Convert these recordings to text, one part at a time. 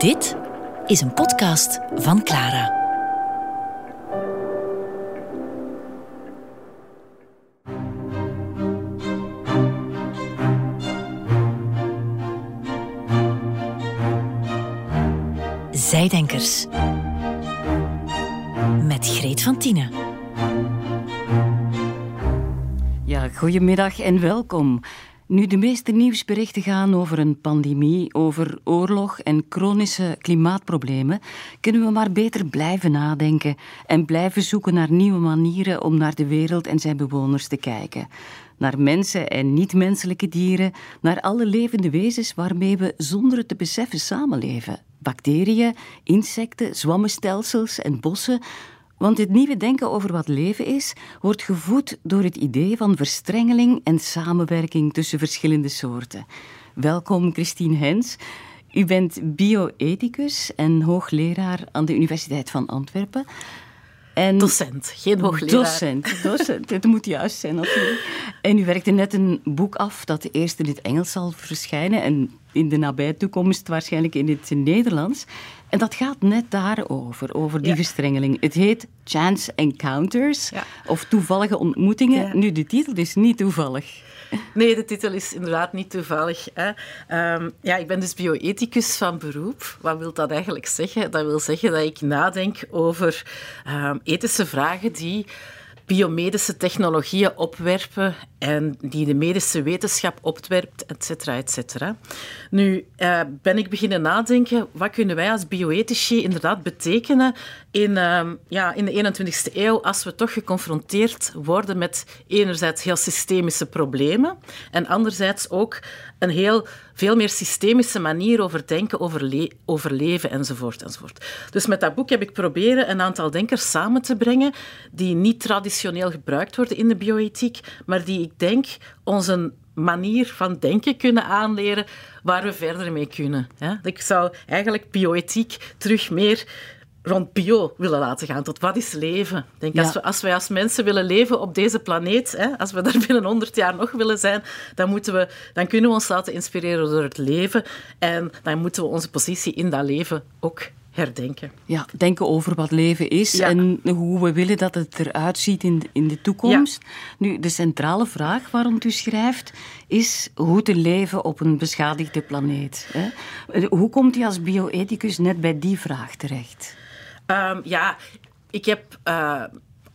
Dit is een podcast van Clara. Zijdenkers. Met Greet van Tienen. Ja, goedemiddag en welkom. Nu de meeste nieuwsberichten gaan over een pandemie, over oorlog en chronische klimaatproblemen, kunnen we maar beter blijven nadenken en blijven zoeken naar nieuwe manieren om naar de wereld en zijn bewoners te kijken. Naar mensen en niet-menselijke dieren, naar alle levende wezens waarmee we zonder het te beseffen samenleven. Bacteriën, insecten, zwammenstelsels en bossen, want het nieuwe denken over wat leven is, wordt gevoed door het idee van verstrengeling en samenwerking tussen verschillende soorten. Welkom, Christine Hens. U bent bioethicus en hoogleraar aan de Universiteit van Antwerpen. En docent, geen hoogleraar. Docent, docent. het moet juist zijn natuurlijk. En u werkte net een boek af dat eerst in het Engels zal verschijnen en in de nabije toekomst waarschijnlijk in het Nederlands. En dat gaat net daarover, over die verstrengeling. Het heet Chance Encounters, of toevallige ontmoetingen. Nu, de titel is niet toevallig. Nee, de titel is inderdaad niet toevallig. Hè. Ehm, ja, ik ben dus bioethicus van beroep. Wat wil dat eigenlijk zeggen? Dat wil zeggen dat ik nadenk over um, ethische vragen die biomedische technologieën opwerpen en die de medische wetenschap opwerpt, et cetera, et cetera. Nu uh, ben ik beginnen nadenken, wat kunnen wij als bioethici inderdaad betekenen in, uh, ja, in de 21ste eeuw als we toch geconfronteerd worden met enerzijds heel systemische problemen en anderzijds ook een heel veel meer systemische manier over denken, over, over leven enzovoort, enzovoort. Dus met dat boek heb ik proberen een aantal denkers samen te brengen die niet traditioneel gebruikt worden in de bioethiek, maar die ik denk onze manier van denken kunnen aanleren waar we verder mee kunnen. Ik zou eigenlijk bioethiek terug meer rond bio willen laten gaan. Tot wat is leven? denk, als, we, als wij als mensen willen leven op deze planeet, hè, als we daar binnen 100 jaar nog willen zijn, dan, moeten we, dan kunnen we ons laten inspireren door het leven. En dan moeten we onze positie in dat leven ook herdenken. Ja, denken over wat leven is en hoe we willen dat het eruit ziet in, in de toekomst. Nu, de centrale vraag waarom u schrijft is hoe te leven op een beschadigde planeet. Hè? Hoe komt u als bioethicus net bij die vraag terecht? Um, ja, ik heb... Uh,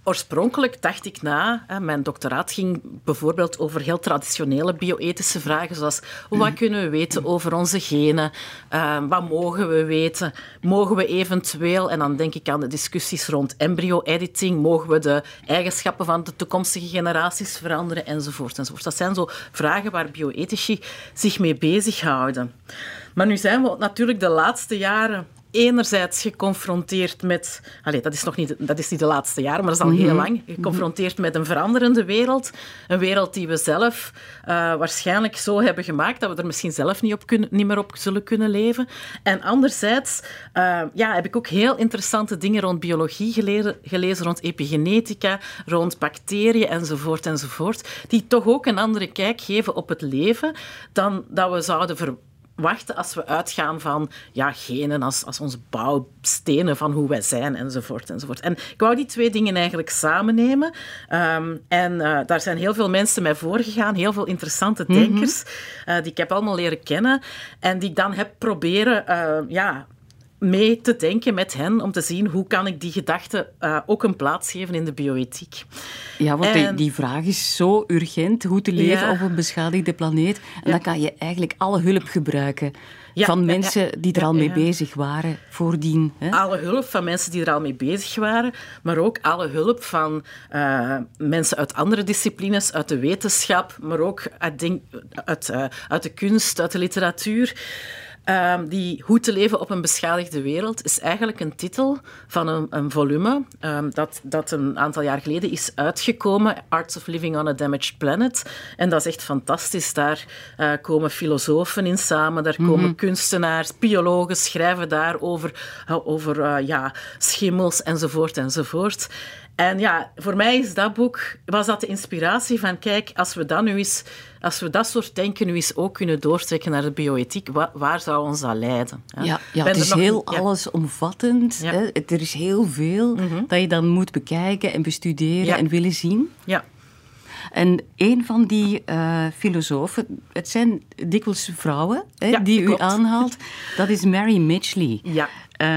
Oorspronkelijk dacht ik na, mijn doctoraat ging bijvoorbeeld over heel traditionele bioethische vragen, zoals wat mhm. kunnen we weten over onze genen, uh, wat mogen we weten, mogen we eventueel, en dan denk ik aan de discussies rond embryo-editing, mogen we de eigenschappen van de toekomstige generaties veranderen, enzovoort, enzovoort. Dat zijn zo vragen waar bioethici zich mee bezighouden. Maar nu zijn we natuurlijk de laatste jaren enerzijds geconfronteerd met... Allez, dat is nog niet, dat is niet de laatste jaren, maar dat is al heel mhm. lang. Geconfronteerd met een veranderende wereld. Een wereld die we zelf uh, waarschijnlijk zo hebben gemaakt dat we er misschien zelf niet, op kunnen, niet meer op zullen kunnen leven. En anderzijds uh, ja, heb ik ook heel interessante dingen rond biologie gelezen, gelezen, rond epigenetica, rond bacteriën enzovoort enzovoort, die toch ook een andere kijk geven op het leven dan dat we zouden verwachten wachten als we uitgaan van ja, genen als, als onze bouwstenen van hoe wij zijn, enzovoort, enzovoort. En ik wou die twee dingen eigenlijk samennemen. Um, en uh, daar zijn heel veel mensen mij voorgegaan, heel veel interessante mhm. denkers, uh, die ik heb allemaal leren kennen en die ik dan heb proberen uh, ja, mee te denken met hen om te zien hoe kan ik die gedachten uh, ook een plaats geven in de bioethiek. Ja, want die, die, vraag is zo urgent, hoe te leven op een beschadigde planeet. En dan kan je eigenlijk alle hulp gebruiken. van mensen die er al mee bezig waren voordien. Hè? Alle hulp van mensen die er al mee bezig waren, maar ook alle hulp van uh, mensen uit andere disciplines, uit de wetenschap, maar ook uit, uit, uh, uit de kunst, uit de literatuur. Um, die Hoe te leven op een beschadigde wereld is eigenlijk een titel van een, een volume um, dat, dat een aantal jaar geleden is uitgekomen, Arts of Living on a Damaged Planet. En dat is echt fantastisch. Daar uh, komen filosofen in samen, daar komen mm -hmm. kunstenaars, biologen schrijven daar over, uh, over uh, ja, schimmels enzovoort enzovoort. En ja, voor mij is dat boek, was dat de inspiratie van, kijk, als we dat nu eens, als we dat soort denken nu eens ook kunnen doortrekken naar de bioethiek, waar, waar zou ons dat leiden? Ja, ja het is heel ja. allesomvattend. Hè? Er is heel veel mhm. dat je dan moet bekijken en bestuderen en willen zien. Ja. En een van die uh, filosofen, het zijn dikwijls vrouwen hè, die u aanhaalt, dat is Mary Mitchley. Ja.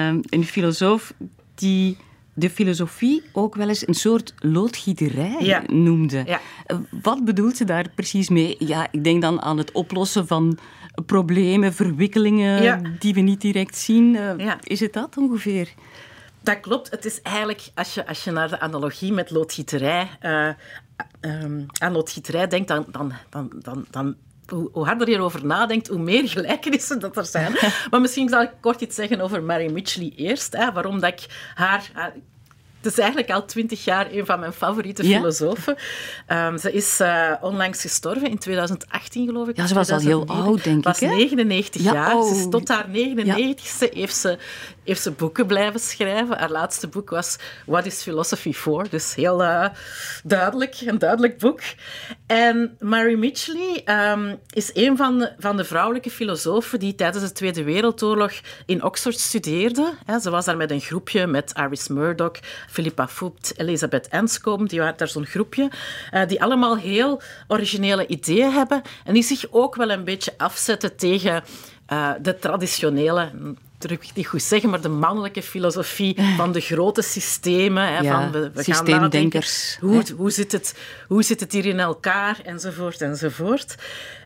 Um, een filosoof die de filosofie ook wel eens een soort loodgieterij noemde. Ja. Wat bedoelt ze daar precies mee? Ja, ik denk dan aan het oplossen van problemen, verwikkelingen die we niet direct zien. Uh, is het dat ongeveer? Dat klopt. Het is eigenlijk, als je, als je naar de analogie met loodgieterij, uh, um, aan loodgieterij denkt, dan, dan, dan, dan, dan hoe, harder je erover nadenkt, hoe meer gelijkenissen dat er zijn. maar misschien zal ik kort iets zeggen over Mary Mitchley eerst. Hè, waarom dat ik haar, is eigenlijk al twintig jaar een van mijn favoriete filosofen. Um, ze is uh, onlangs gestorven, in 2018 geloof ik. Ja, ze was al heel oud, denk was ik. was 99 jaar. Oh. Ze is tot haar 99ste heeft ze, heeft ze boeken blijven schrijven. Haar laatste boek was What is Philosophy For? Dus heel uh, duidelijk, een duidelijk boek. En Mary Mitchley um, is een van de, van de vrouwelijke filosofen die tijdens de Tweede Wereldoorlog in Oxford studeerde. Ze was daar met een groepje met Iris Murdoch, Philippa Voigt, Elisabeth Enscombe, die waren daar zo'n groepje, uh, die allemaal heel originele ideeën hebben en die zich ook wel een beetje afzetten tegen uh, de traditionele terug niet goed zeggen, maar de mannelijke filosofie van de grote systemen. Hè, ja, van we, we systeemdenkers. Gaan hoe, hoe, zit het, hoe zit het hier in elkaar, enzovoort, enzovoort.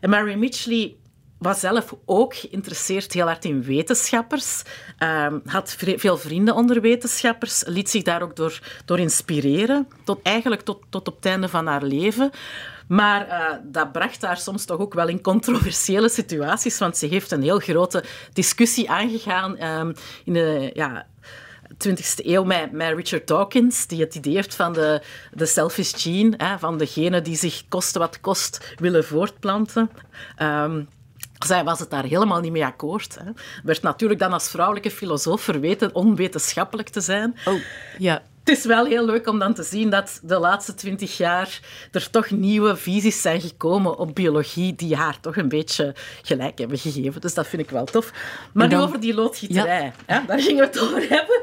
En Mary Mitchley was zelf ook geïnteresseerd heel hard in wetenschappers. Um, had veel vrienden onder wetenschappers. Liet zich daar ook door, door inspireren. Tot, eigenlijk tot, tot op het einde van haar leven. Maar uh, dat bracht haar soms toch ook wel in controversiële situaties. Want ze heeft een heel grote discussie aangegaan um, in de... Ja, 20e eeuw met, met, Richard Dawkins, die het idee heeft van de, de selfish gene, hè, van degene die zich koste wat kost willen voortplanten. Um, zij was het daar helemaal niet mee akkoord. Hè. Werd natuurlijk dan als vrouwelijke filosoof verweten onwetenschappelijk te zijn. Oh, ja. Het is wel heel leuk om dan te zien dat de laatste twintig jaar er toch nieuwe visies zijn gekomen op biologie die haar toch een beetje gelijk hebben gegeven. Dus dat vind ik wel tof. Maar dan... nu over die loodgieterij. Ja. Daar gingen we het over hebben.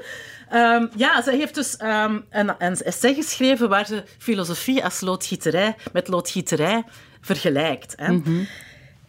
Um, ja, zij heeft dus um, een, een essay geschreven waar ze filosofie als loodgieterij met loodgieterij vergelijkt. Hè. Mm -hmm.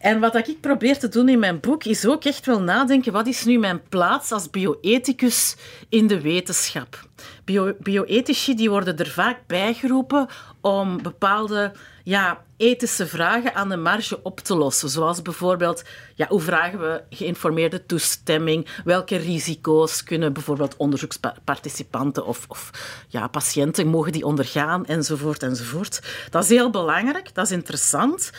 En wat ik probeer te doen in mijn boek is ook echt wel nadenken, wat is nu mijn plaats als bioethicus in de wetenschap? Bio bioethici die worden er vaak bijgeroepen om bepaalde ja, ethische vragen aan de marge op te lossen. Zoals bijvoorbeeld, ja, hoe vragen we geïnformeerde toestemming? Welke risico's kunnen bijvoorbeeld onderzoeksparticipanten of, of ja, patiënten mogen die ondergaan? Enzovoort, enzovoort. Dat is heel belangrijk, dat is interessant.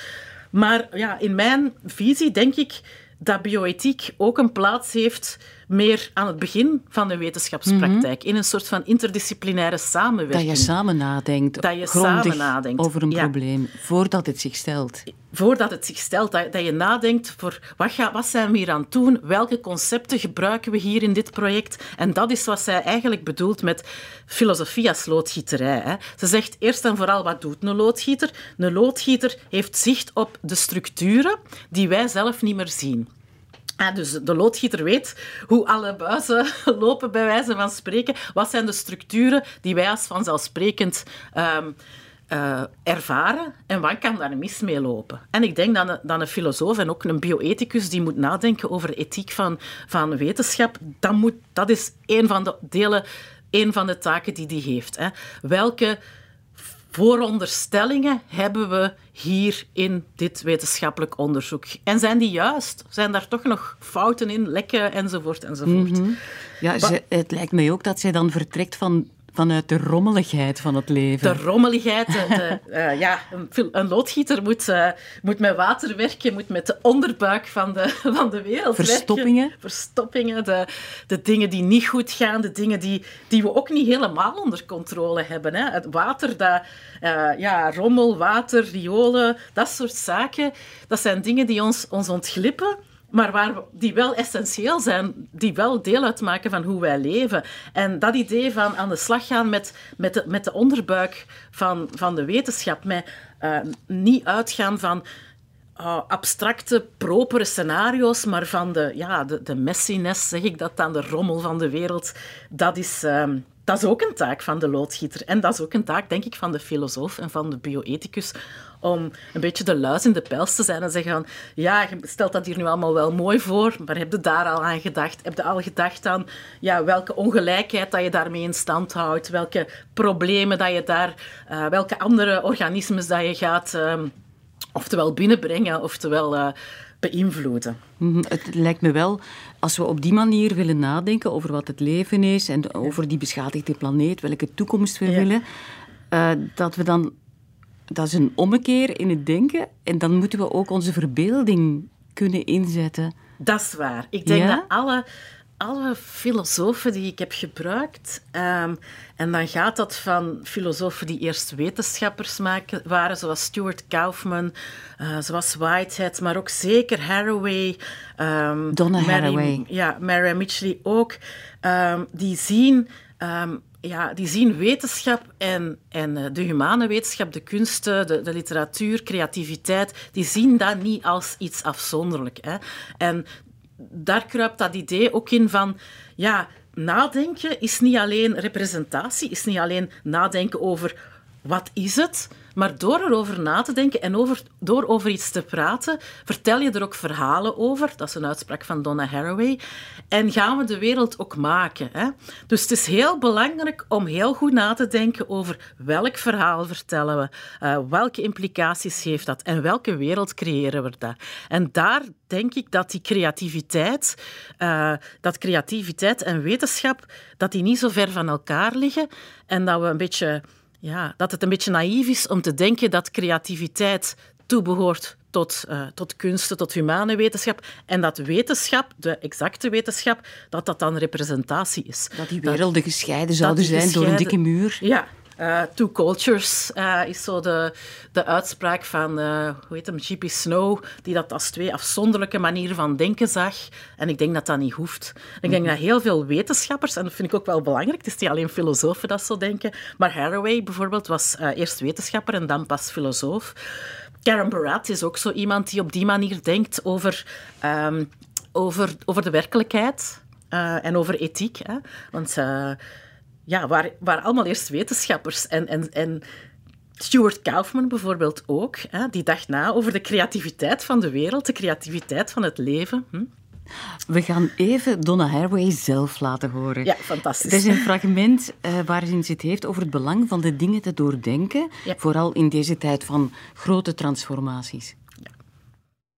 Maar ja, in mijn visie denk ik dat bioethiek ook een plaats heeft meer aan het begin van de wetenschapspraktijk. Mhm. In een soort van interdisciplinaire samenwerking. Dat je samen nadenkt. Dat je samen nadenkt. Over een probleem, voordat het zich stelt. Voordat het zich stelt. Dat, dat je nadenkt voor wat, ga, wat zijn we hier aan het doen? Welke concepten gebruiken we hier in dit project? En dat is wat zij eigenlijk bedoelt met filosofie als loodgieterij. Hè. Ze zegt eerst en vooral, wat doet een loodgieter? Een loodgieter heeft zicht op de structuren die wij zelf niet meer zien. Ah, dus de loodgieter weet hoe alle buizen lopen, bij wijze van spreken. Wat zijn de structuren die wij als vanzelfsprekend um, uh, ervaren en wat kan daar mis mee lopen? En ik denk dat een, filosoof en ook een bioethicus die moet nadenken over ethiek van, van wetenschap, dat, moet, dat is een van de delen, een van de taken die die heeft. Hè. Welke vooronderstellingen hebben we hier in dit wetenschappelijk onderzoek? En zijn die juist? Zijn daar toch nog fouten in, lekken enzovoort enzovoort? Mm -hmm. Ja, ze, het lijkt mij ook dat zij dan vertrekt van vanuit de rommeligheid van het leven. De rommeligheid. De, uh, ja, een, een, loodgieter moet, uh, moet met water werken, moet met de onderbuik van de, van de wereld Verstoppingen. werken. Verstoppingen. De, de dingen die niet goed gaan, de dingen die, die we ook niet helemaal onder controle hebben. Hè. Het water, dat, uh, ja, rommel, water, riolen, dat soort zaken, dat zijn dingen die ons, ons ontglippen maar waar, die wel essentieel zijn, die wel deel uitmaken van hoe wij leven. En dat idee van aan de slag gaan met, met, de, met de onderbuik van, van de wetenschap, met uh, niet uitgaan van uh, abstracte, propere scenario's, maar van de, ja, de, de messiness, zeg ik dat dan, de rommel van de wereld, dat is... Uh, dat is ook een taak van de loodgieter. En dat is ook een taak, denk ik, van de filosoof en van de bioethicus om een beetje de luis in de pels te zijn en zeggen van ja, je stelt dat hier nu allemaal wel mooi voor, maar heb je daar al aan gedacht? Heb je al gedacht aan ja, welke ongelijkheid dat je daarmee in stand houdt? Welke problemen dat je daar... Uh, welke andere organismes dat je gaat... Uh, oftewel binnenbrengen, oftewel uh, beïnvloeden. Mm, het lijkt me wel, als we op die manier willen nadenken over wat het leven is en over die beschadigde planeet, welke toekomst we ja. willen, uh, dat we dan dat is een ommekeer in het denken. En dan moeten we ook onze verbeelding kunnen inzetten. Dat is waar. Ik denk ja? dat alle, alle filosofen die ik heb gebruikt, um, en dan gaat dat van filosofen die eerst wetenschappers maken, waren, zoals Stuart Kaufman, uh, zoals Whitehead, maar ook zeker Haraway. Um, Donna Mary, Haraway. Ja, Mary Mitchley ook. Um, die zien ja, die zien wetenschap en, en eh, de humane wetenschap, de kunsten, de, de literatuur, creativiteit, die zien dat niet als iets afzonderlijk. Hè. En daar kruipt dat idee ook in van, ja, nadenken is niet alleen representatie, is niet alleen nadenken over wat is het, maar door erover na te denken en over, door over iets te praten, vertel je er ook verhalen over. Dat is een uitspraak van Donna Haraway. En gaan we de wereld ook maken. Hè? Dus het is heel belangrijk om heel goed na te denken over welk verhaal vertellen we, uh, welke implicaties heeft dat en welke wereld creëren we daar. En daar denk ik dat die creativiteit, uh, dat creativiteit en wetenschap, dat die niet zo ver van elkaar liggen en dat we een beetje ja, dat het een beetje naïef is om te denken dat creativiteit toebehoort tot, uh, tot kunsten, tot humane wetenschap. En dat wetenschap, de exacte wetenschap, dat dat dan representatie is. Dat die werelden gescheiden zouden zijn gescheiden, door een dikke muur. Ja, uh, two cultures uh, is zo de, de uitspraak van, uh, hoe heet hem, G.P. Snow, die dat als twee afzonderlijke manieren van denken zag. En ik denk dat dat niet hoeft. Ik denk dat heel veel wetenschappers, en dat vind ik ook wel belangrijk, het is niet alleen filosofen dat zo denken, maar Haraway bijvoorbeeld was eerst wetenschapper en dan pas filosoof. Karen Barat is ook zo iemand die op die manier denkt over, um, over, over de werkelijkheid en over ethiek. Hè? Want ja, waar, waar allemaal eerst wetenschappers en, en, en Stuart Kaufman bijvoorbeeld ook, hè, die dacht na over de creativiteit van de wereld, de creativiteit van het leven. Hm? We gaan even Donna Haraway zelf laten horen. Ja, fantastisch. Het is een fragment uh, waarin ze het heeft over het belang van de dingen te doordenken, ja. vooral in deze tijd van grote transformaties. Ja.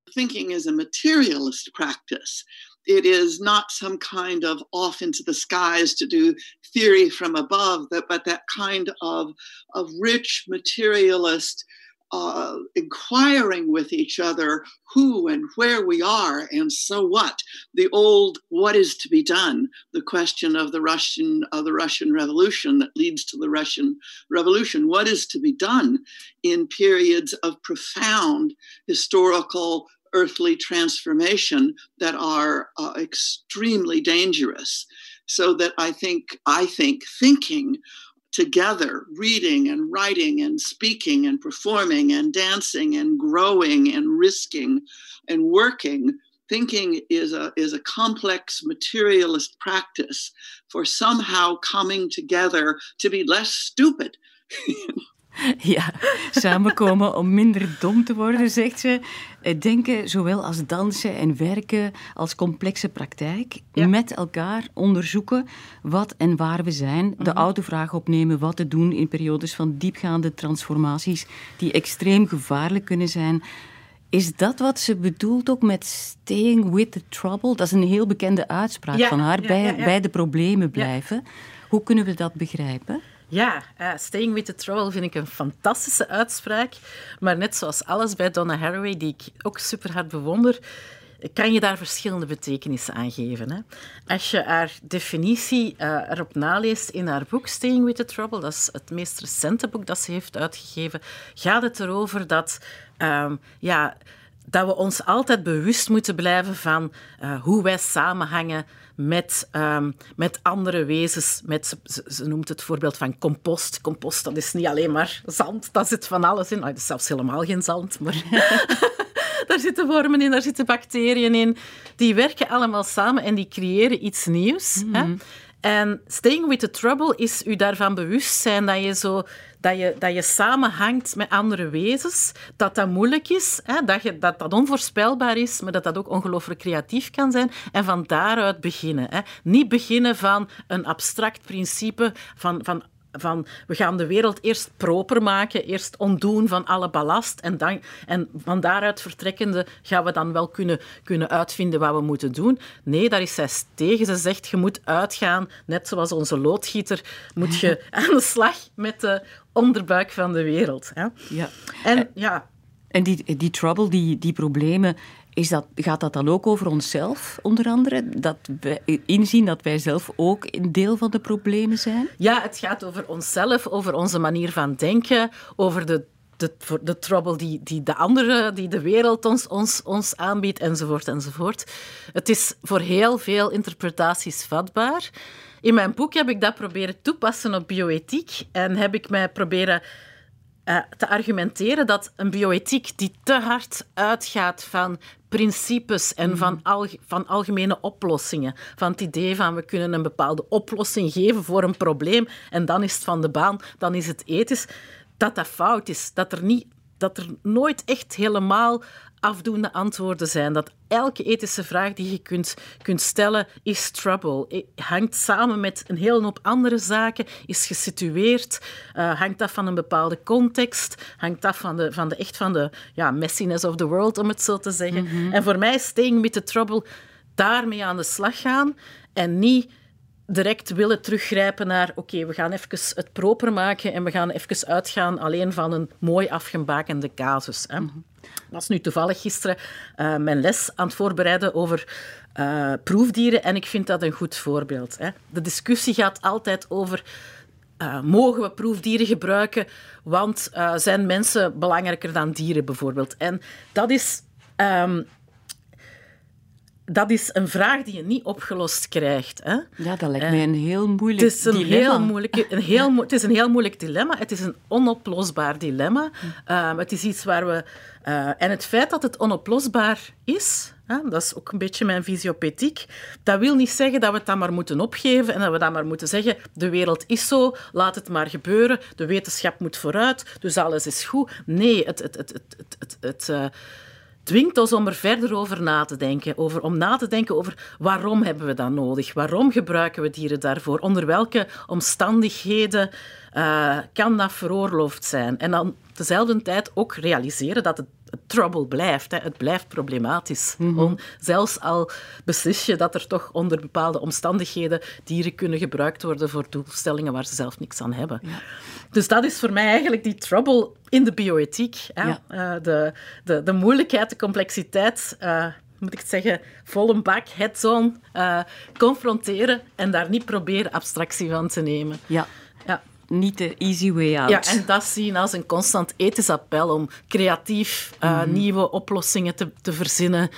Thinking is a materialist practice. It is not some kind of off into the skies to do theory from above, but that kind of, of rich materialist uh, inquiring with each other who and where we are and so what. The old what is to be done the question of the russian of the russian revolution that leads to the russian revolution. What is to be done in periods of profound historical earthly transformation that are uh, extremely dangerous. So that I think, I think thinking together, reading and writing and speaking and performing and dancing and growing and risking and working thinking is a is a complex materialist practice for somehow coming together to be less stupid Ja, samenkomen om minder dom te worden, zegt ze. Eh, denken, zowel als dansen en werken, als complexe praktijk. Ja. Met elkaar onderzoeken wat en waar we zijn. De mm oude vraag opnemen wat te doen in periodes van diepgaande transformaties die extreem gevaarlijk kunnen zijn. Is dat wat ze bedoelt ook met staying with the trouble? Dat is een heel bekende uitspraak ja, van haar, ja, bij, bij de problemen blijven. Hoe kunnen we dat begrijpen? Ja, Staying with the Trouble vind ik een fantastische uitspraak. Maar net zoals alles bij Donna Haraway, die ik ook super hard bewonder, kan je daar verschillende betekenissen aan geven. Hè? Als je haar definitie uh, erop naleest in haar boek Staying with the Trouble, dat is het meest recente boek dat ze heeft uitgegeven, gaat het erover dat um, ja, dat we ons altijd bewust moeten blijven van uh, hoe wij samenhangen met, um, met andere wezens. Met, ze, ze, noemt het voorbeeld van compost. Compost, dat is niet alleen maar zand, daar zit van alles in. Nou, dat is zelfs helemaal geen zand, maar daar zitten wormen in, daar zitten bacteriën in. Die werken allemaal samen en die creëren iets nieuws. Mm. Hè? En staying with the trouble is u daarvan bewust zijn dat je, zo, dat je, dat je samenhangt met andere wezens, dat dat moeilijk is, hè, dat, je, dat dat onvoorspelbaar is, maar dat dat ook ongelooflijk creatief kan zijn. En van daaruit beginnen. Hè. Niet beginnen van een abstract principe van, van van we gaan de wereld eerst proper maken, eerst ontdoen van alle ballast en, dan, en van daaruit vertrekkende gaan we dan wel kunnen, kunnen uitvinden wat we moeten doen. Nee, daar is zij tegen. Ze zegt je moet uitgaan, net zoals onze loodgieter, moet je aan de slag met de onderbuik van de wereld. Hè? Ja. En, ja. en die, die trouble, die, die problemen, is dat, gaat dat dan ook over onszelf, onder andere? Dat we inzien dat wij zelf ook een deel van de problemen zijn? Ja, het gaat over onszelf, over onze manier van denken, over de de, de trouble die, die de andere, die de wereld ons, ons, ons aanbiedt, enzovoort, enzovoort. Het is voor heel veel interpretaties vatbaar. In mijn boek heb ik dat proberen toepassen op bioethiek en heb ik mij proberen uh, te argumenteren dat een bioethiek die te hard uitgaat van principes en mhm. van, van algemene oplossingen. Van het idee van we kunnen een bepaalde oplossing geven voor een probleem en dan is het van de baan, dan is het ethisch. Dat dat fout is. Dat er, niet, dat er nooit echt helemaal afdoende antwoorden zijn. Dat elke ethische vraag die je kunt, kunt stellen is trouble. Hangt samen met een hele hoop andere zaken, is gesitueerd, uh, hangt af van een bepaalde context, hangt af van de, van de echt van de ja, messiness of the world, om het zo te zeggen. Mhm. En voor mij is staying with the trouble daarmee aan de slag gaan en niet direct willen teruggrijpen naar oké, we gaan even het proper maken en we gaan even uitgaan alleen van een mooi afgebakende casus. Hè. Was nu toevallig gisteren uh, mijn les aan het voorbereiden over uh, proefdieren en ik vind dat een goed voorbeeld. Hè. De discussie gaat altijd over uh, mogen we proefdieren gebruiken, want zijn mensen belangrijker dan dieren bijvoorbeeld. En dat is um, dat is een vraag die je niet opgelost krijgt. Hè? Ja, dat lijkt mij een heel moeilijk het is een dilemma. Heel moeilijk, een heel, het is een heel moeilijk dilemma. Het is een onoplosbaar dilemma. Um, het is iets waar we... Uh, en het feit dat het onoplosbaar is, hè, dat is ook een beetje mijn visie op ethiek, dat wil niet zeggen dat we het dan maar moeten opgeven en dat we dan maar moeten zeggen de wereld is zo, laat het maar gebeuren, de wetenschap moet vooruit, dus alles is goed. Nee, het... het, het, het, het, het, het uh, dwingt ons om er verder over na te denken. Over, om na te denken over waarom hebben we dat nodig? Waarom gebruiken we dieren daarvoor? Onder welke omstandigheden uh, kan dat veroorloofd zijn? En dan tezelfde tijd ook realiseren dat het trouble blijft. Hè. Het blijft problematisch. Mm zelfs al beslis je dat er toch onder bepaalde omstandigheden dieren kunnen gebruikt worden voor doelstellingen waar ze zelf niks aan hebben. Ja. Dus dat is voor mij eigenlijk die trouble in de bioethiek. Hè. Uh, de, de, de moeilijkheid, de complexiteit. Uh, moet ik het zeggen, vol een bak, head-on, uh, confronteren en daar niet proberen abstractie van te nemen. Ja. Niet de easy way out. Ja, en dat zien als een constant ethisch appel om creatief uh, nieuwe oplossingen te, te verzinnen.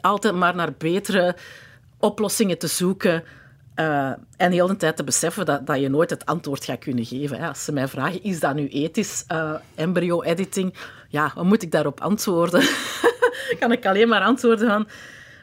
Altijd maar naar betere oplossingen te zoeken. Uh, en heel de tijd te beseffen dat, dat je nooit het antwoord gaat kunnen geven. Als ze mij vragen, is dat nu ethisch, uh, embryo-editing? Ja, wat moet ik daarop antwoorden? kan ik alleen maar antwoorden van...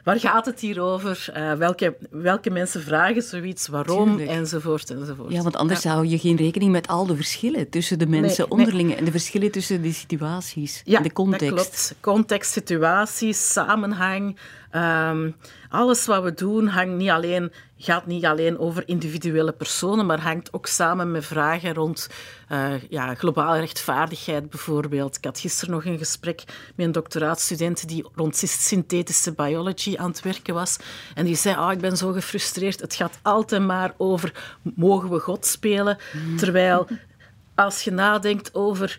Waar gaat het hier over? Uh, welke, welke mensen vragen zoiets? Waarom? Enzovoort, enzovoort. Ja, want anders ja. hou je geen rekening met al de verschillen tussen de mensen nee, onderling nee. en de verschillen tussen de situaties ja, de context. dat klopt. Context, situaties, samenhang. Um, alles wat we doen hangt niet alleen, gaat niet alleen over individuele personen, maar hangt ook samen met vragen rond uh, ja, globale rechtvaardigheid bijvoorbeeld. Ik had gisteren nog een gesprek met een doctoraatstudent die rond synthetische biology aan het werken was. En die zei, oh, ik ben zo gefrustreerd, het gaat altijd maar over mogen we God spelen? Terwijl als je nadenkt over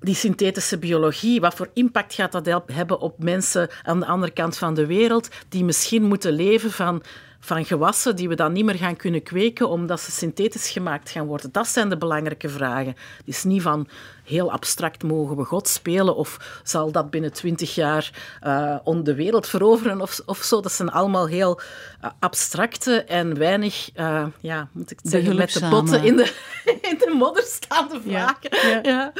die synthetische biologie, wat voor impact gaat dat hebben op mensen aan de andere kant van de wereld, die misschien moeten leven van van gewassen die we dan niet meer gaan kunnen kweken omdat ze synthetisch gemaakt gaan worden? Dat zijn de belangrijke vragen. Het is niet van heel abstract mogen we God spelen of zal dat binnen twintig jaar uh, om de wereld veroveren of, of zo. Dat zijn allemaal heel uh, abstracte en weinig, uh, ja, moet ik zeggen, met de botten in de, in de modder staande vragen. Ja. ja. ja.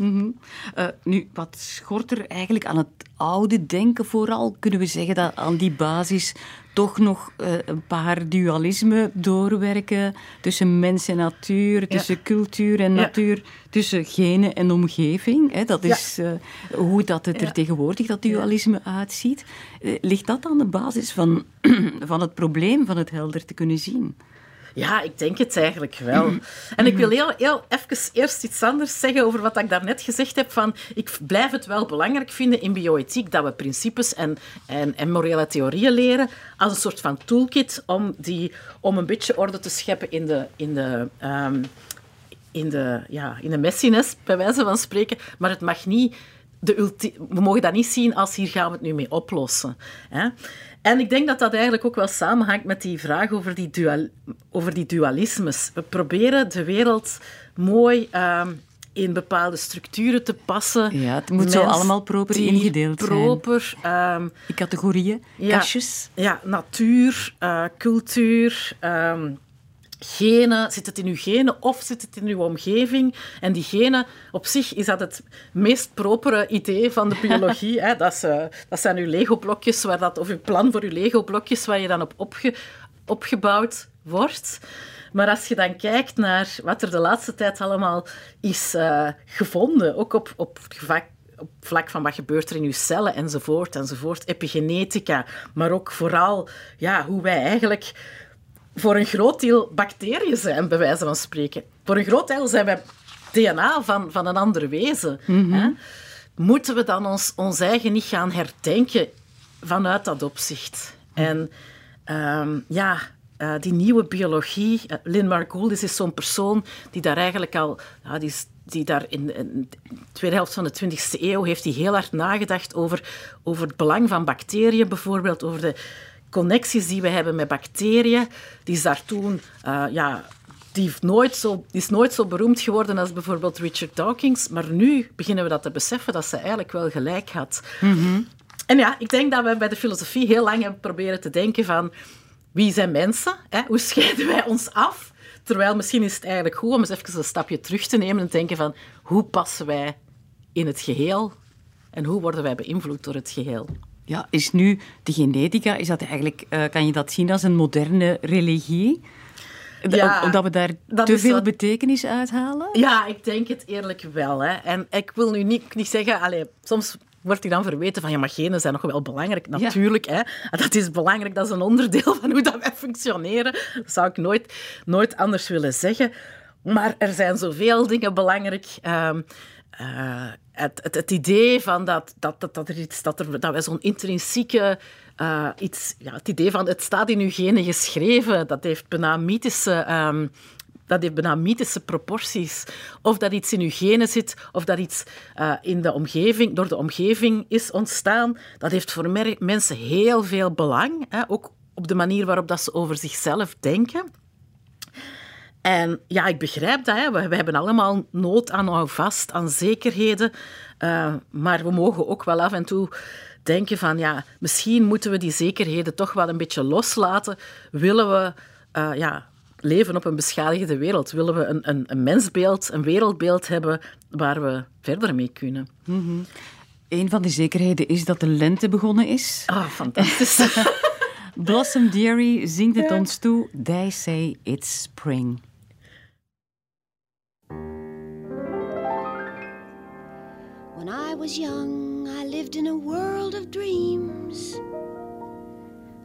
Mm -hmm. uh, nu, wat schort er eigenlijk aan het oude denken vooral? Kunnen we zeggen dat aan die basis toch nog uh, een paar dualismen doorwerken tussen mens en natuur, tussen ja. cultuur en natuur, tussen genen en omgeving? Hè? Dat is uh, hoe dat het er tegenwoordig, dat dualisme, uitziet. ligt dat aan de basis van, van het probleem van het helder te kunnen zien? Ja, ik denk het eigenlijk wel. En ik wil heel, heel even eerst iets anders zeggen over wat ik daarnet gezegd heb. Van, ik blijf het wel belangrijk vinden in bioethiek dat we principes en, en, en morele theorieën leren als een soort van toolkit om, die, om een beetje orde te scheppen in de, in de, um, in de, ja, in de messiness, bij wijze van spreken. Maar het mag niet... De we mogen dat niet zien als hier gaan we het nu mee oplossen. Hè? En ik denk dat dat eigenlijk ook wel samenhangt met die vraag over die, dual, over die dualismes. We proberen de wereld mooi uh, in bepaalde structuren te passen. Ja, het moet zo allemaal proper ingedeeld proper, zijn. Um, die categorieën, ja, kastjes. Ja, natuur, uh, cultuur... Um, genen, zit het in uw genen of zit het in uw omgeving? En die genen, op zich is dat het meest propere idee van de biologie. hè? Dat, is, uh, dat zijn uw Lego-blokjes, waar dat, of uw plan voor uw Lego-blokjes, waar je dan op opge, opgebouwd wordt. Maar als je dan kijkt naar wat er de laatste tijd allemaal is uh, gevonden, ook op, op vlak, op vlak van wat gebeurt er in uw cellen enzovoort, enzovoort, epigenetica, maar ook vooral ja, hoe wij eigenlijk voor een groot deel bacteriën zijn, bij wijze van spreken. Voor een groot deel zijn wij DNA van, van een ander wezen. Mm -hmm. Moeten we dan ons, ons eigen niet gaan herdenken vanuit dat opzicht? En um, ja, uh, die nieuwe biologie, uh, Lynn Margulis is zo'n persoon die daar eigenlijk al... Ja, die, die daar in, in, de tweede helft van de 20e eeuw heeft hij heel hard nagedacht over, over het belang van bacteriën, bijvoorbeeld over de connecties die we hebben met bacteriën, die is daar toen... Uh, ja, die, nooit zo, is nooit zo beroemd geworden als bijvoorbeeld Richard Dawkins. Maar nu beginnen we dat te beseffen, dat ze eigenlijk wel gelijk had. En ja, ik denk dat we bij de filosofie heel lang hebben proberen te denken van... Wie zijn mensen? Hè? Hoe scheiden wij ons af? Terwijl misschien is het eigenlijk goed om eens even een stapje terug te nemen en te denken van... Hoe passen wij in het geheel? En hoe worden wij beïnvloed door het geheel? Ja, is nu de genetica, is dat eigenlijk, uh, kan je dat zien als een moderne religie? Ja, omdat we daar te veel wat... betekenis uithalen? Ja, ik denk het eerlijk wel. Hè. En ik wil nu niet, niet zeggen, allez, soms wordt hij dan verweten van ja, maar genen zijn nog wel belangrijk. Natuurlijk, ja. hè. dat is belangrijk, dat is een onderdeel van hoe dat wij functioneren. Dat zou ik nooit, nooit anders willen zeggen. Maar er zijn zoveel dingen belangrijk. Uh, uh, het, het, het, idee van dat, dat, dat, dat, er iets, dat, er, dat wij zo'n intrinsieke uh, iets, ja, het idee van het staat in uw genen geschreven, dat heeft bijna mythische, um, dat heeft bijna mythische proporties. Of dat iets in uw genen zit, of dat iets uh, in de omgeving, door de omgeving is ontstaan, dat heeft voor mensen heel veel belang. Hè, ook op de manier waarop dat ze over zichzelf denken. En ja, ik begrijp dat. Hè. We, we, hebben allemaal nood aan houvast, aan zekerheden. Uh, maar we mogen ook wel af en toe denken van, ja, misschien moeten we die zekerheden toch wel een beetje loslaten. Willen we uh, ja, leven op een beschadigde wereld? Willen we een, een, een, mensbeeld, een wereldbeeld hebben waar we verder mee kunnen? Mm -hmm. Een van die zekerheden is dat de lente begonnen is. Ah, oh, fantastisch. Blossom Dearie zingt het ja. ons toe. They say it's spring. I was young, I lived in a world of dreams,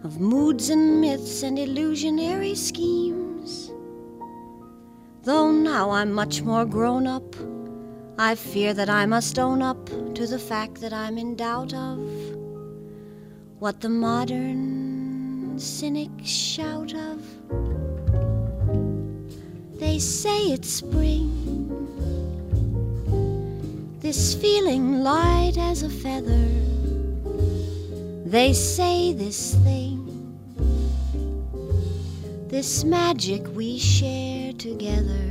of moods and myths and illusionary schemes. Though now I'm much more grown up, I fear that I must own up to the fact that I'm in doubt of what the modern cynics shout of. They say it's spring this feeling light as a feather. They say this thing, this magic we share together,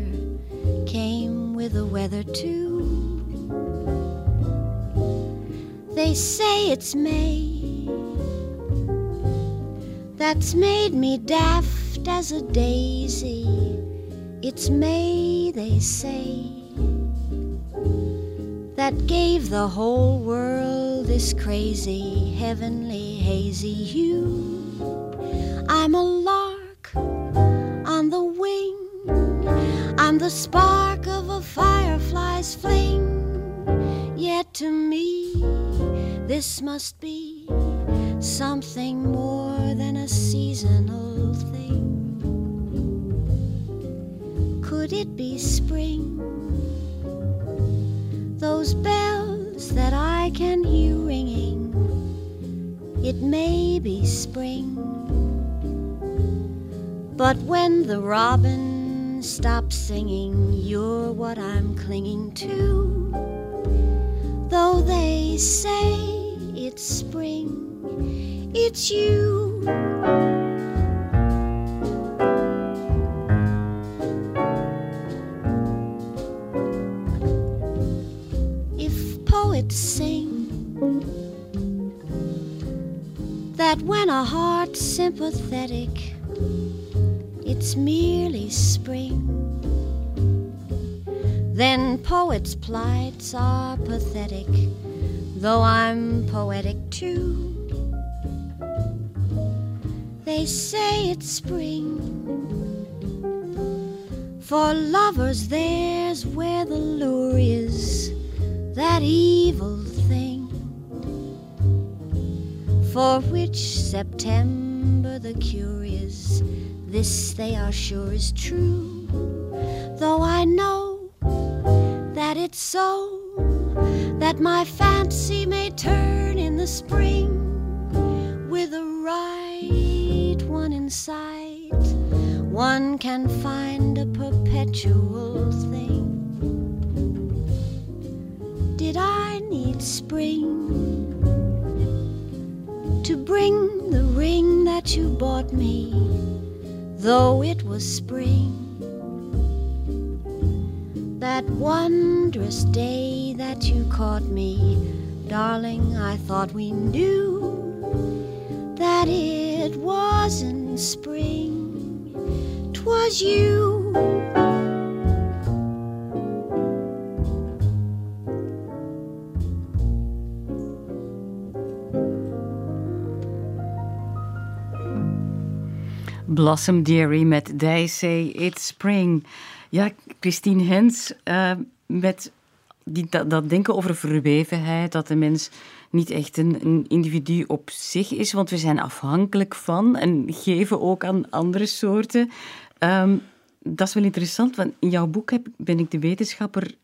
came with the weather too. They say it's May that's made me daft as a daisy. It's May, they say that gave the whole world this crazy, heavenly, hazy hue. I'm a lark on the wing, I'm the spark of a firefly's fling. Yet to me, this must be something more than a seasonal thing. Could it be spring? Those bells that I can hear ringing. It may be spring, but when the robin stops singing, you're what I'm clinging to. Though they say it's spring, it's you. A heart's sympathetic, it's merely spring. Then poets' plights are pathetic, though I'm poetic too. They say it's spring. For lovers, there's where the lure is, that evil for which September the curious, this they are sure is true. Though I know that it's so, that my fancy may turn in the spring with the right one in sight. One can find a perpetual thing. Did I need spring? To bring the ring that you bought me, though it was spring. That wondrous day that you caught me, darling, I thought we knew that it wasn't spring, 'twas you. Blossom Dairy met They Say It's Spring. Ja, Christine Hens, uh, met die, dat, denken over verwevenheid, dat de mens niet echt een, individu op zich is, want we zijn afhankelijk van en geven ook aan andere soorten. Um, dat is wel interessant, want in jouw boek heb, ben ik de wetenschapper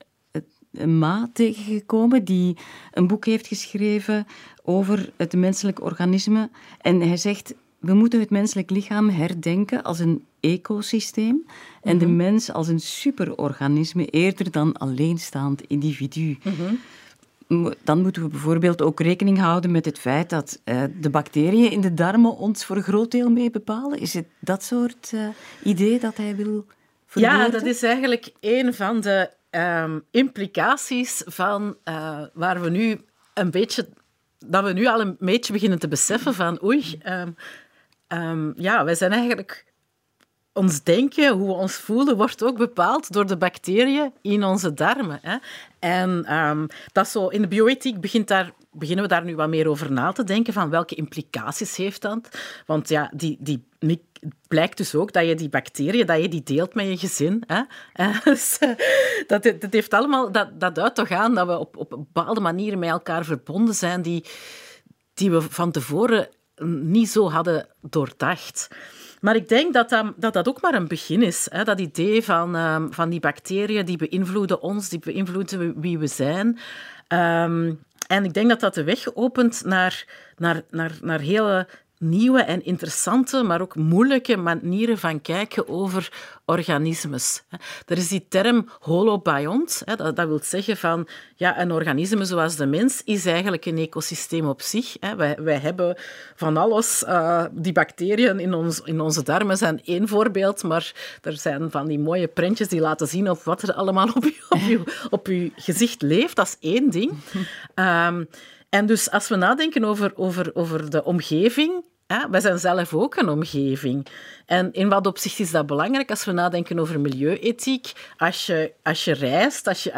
Ma tegengekomen die een boek heeft geschreven over het menselijk organisme. En hij zegt, we moeten het menselijk lichaam herdenken als een ecosysteem en de mhm. mens als een superorganisme eerder dan alleenstaand individu. Mhm. Dan moeten we bijvoorbeeld ook rekening houden met het feit dat uh, de bacteriën in de darmen ons voor een groot deel mee bepalen. Is het dat soort uh, idee dat hij wil verwoorden? Ja, dat is eigenlijk een van de um, implicaties van uh, waar we nu een beetje dat we nu al een beetje beginnen te beseffen van oei, um, um, ja, wij zijn eigenlijk... Ons denken, hoe we ons voelen, wordt ook bepaald door de bacteriën in onze darmen. Hè. En um, dat zo, in de bioethiek begint daar, beginnen we daar nu wat meer over na te denken, van welke implicaties heeft dat? Want ja, die, die blijkt dus ook dat je die bacteriën dat je die deelt met je gezin. Hè? Dus, eh, dat, dat heeft allemaal dat, dat duidt toch aan dat we op, op bepaalde manieren met elkaar verbonden zijn die, die we van tevoren niet zo hadden doordacht. Maar ik denk dat dat, dat, ook maar een begin is. Hè? Dat idee van, um, van die bacteriën die beïnvloeden ons, die beïnvloeden wie we zijn. Um, en ik denk dat dat de weg opent naar, naar, naar, naar hele nieuwe en interessante, maar ook moeilijke manieren van kijken over organismes. Er is die term holobiont. Dat, wil zeggen van ja, een organisme zoals de mens is eigenlijk een ecosysteem op zich. Wij, wij hebben van alles. Uh, die bacteriën in, ons, in onze darmen zijn één voorbeeld, maar er zijn van die mooie prentjes die laten zien op wat er allemaal op je, op je, op gezicht leeft. Dat is één ding. Um, en dus als we nadenken over, over, over de omgeving, wij zijn zelf ook een omgeving. En in wat opzicht is dat belangrijk als we nadenken over milieuethiek? Als je, als je reist, als je,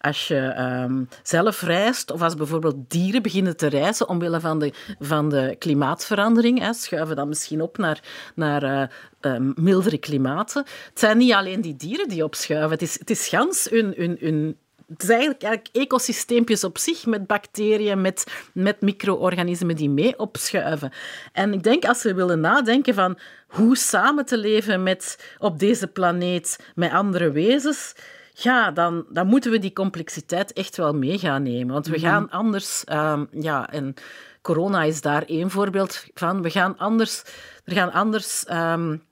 als je, um, zelf reist, of als bijvoorbeeld dieren beginnen te reizen omwille van de, van de klimaatverandering, hè, schuiven dan misschien op naar, naar uh, mildere klimaten. Het zijn niet alleen die dieren die opschuiven, het is, het is gans hun, hun het is eigenlijk, eigenlijk ecosysteempjes op zich met bacteriën, met, met micro-organismen die mee opschuiven. En ik denk als we willen nadenken van hoe samen te leven met, op deze planeet met andere wezens, ja, dan, dan moeten we die complexiteit echt wel mee gaan nemen. Want we mhm. gaan anders... Um, ja, en corona is daar één voorbeeld van. We gaan anders... Er gaan anders um,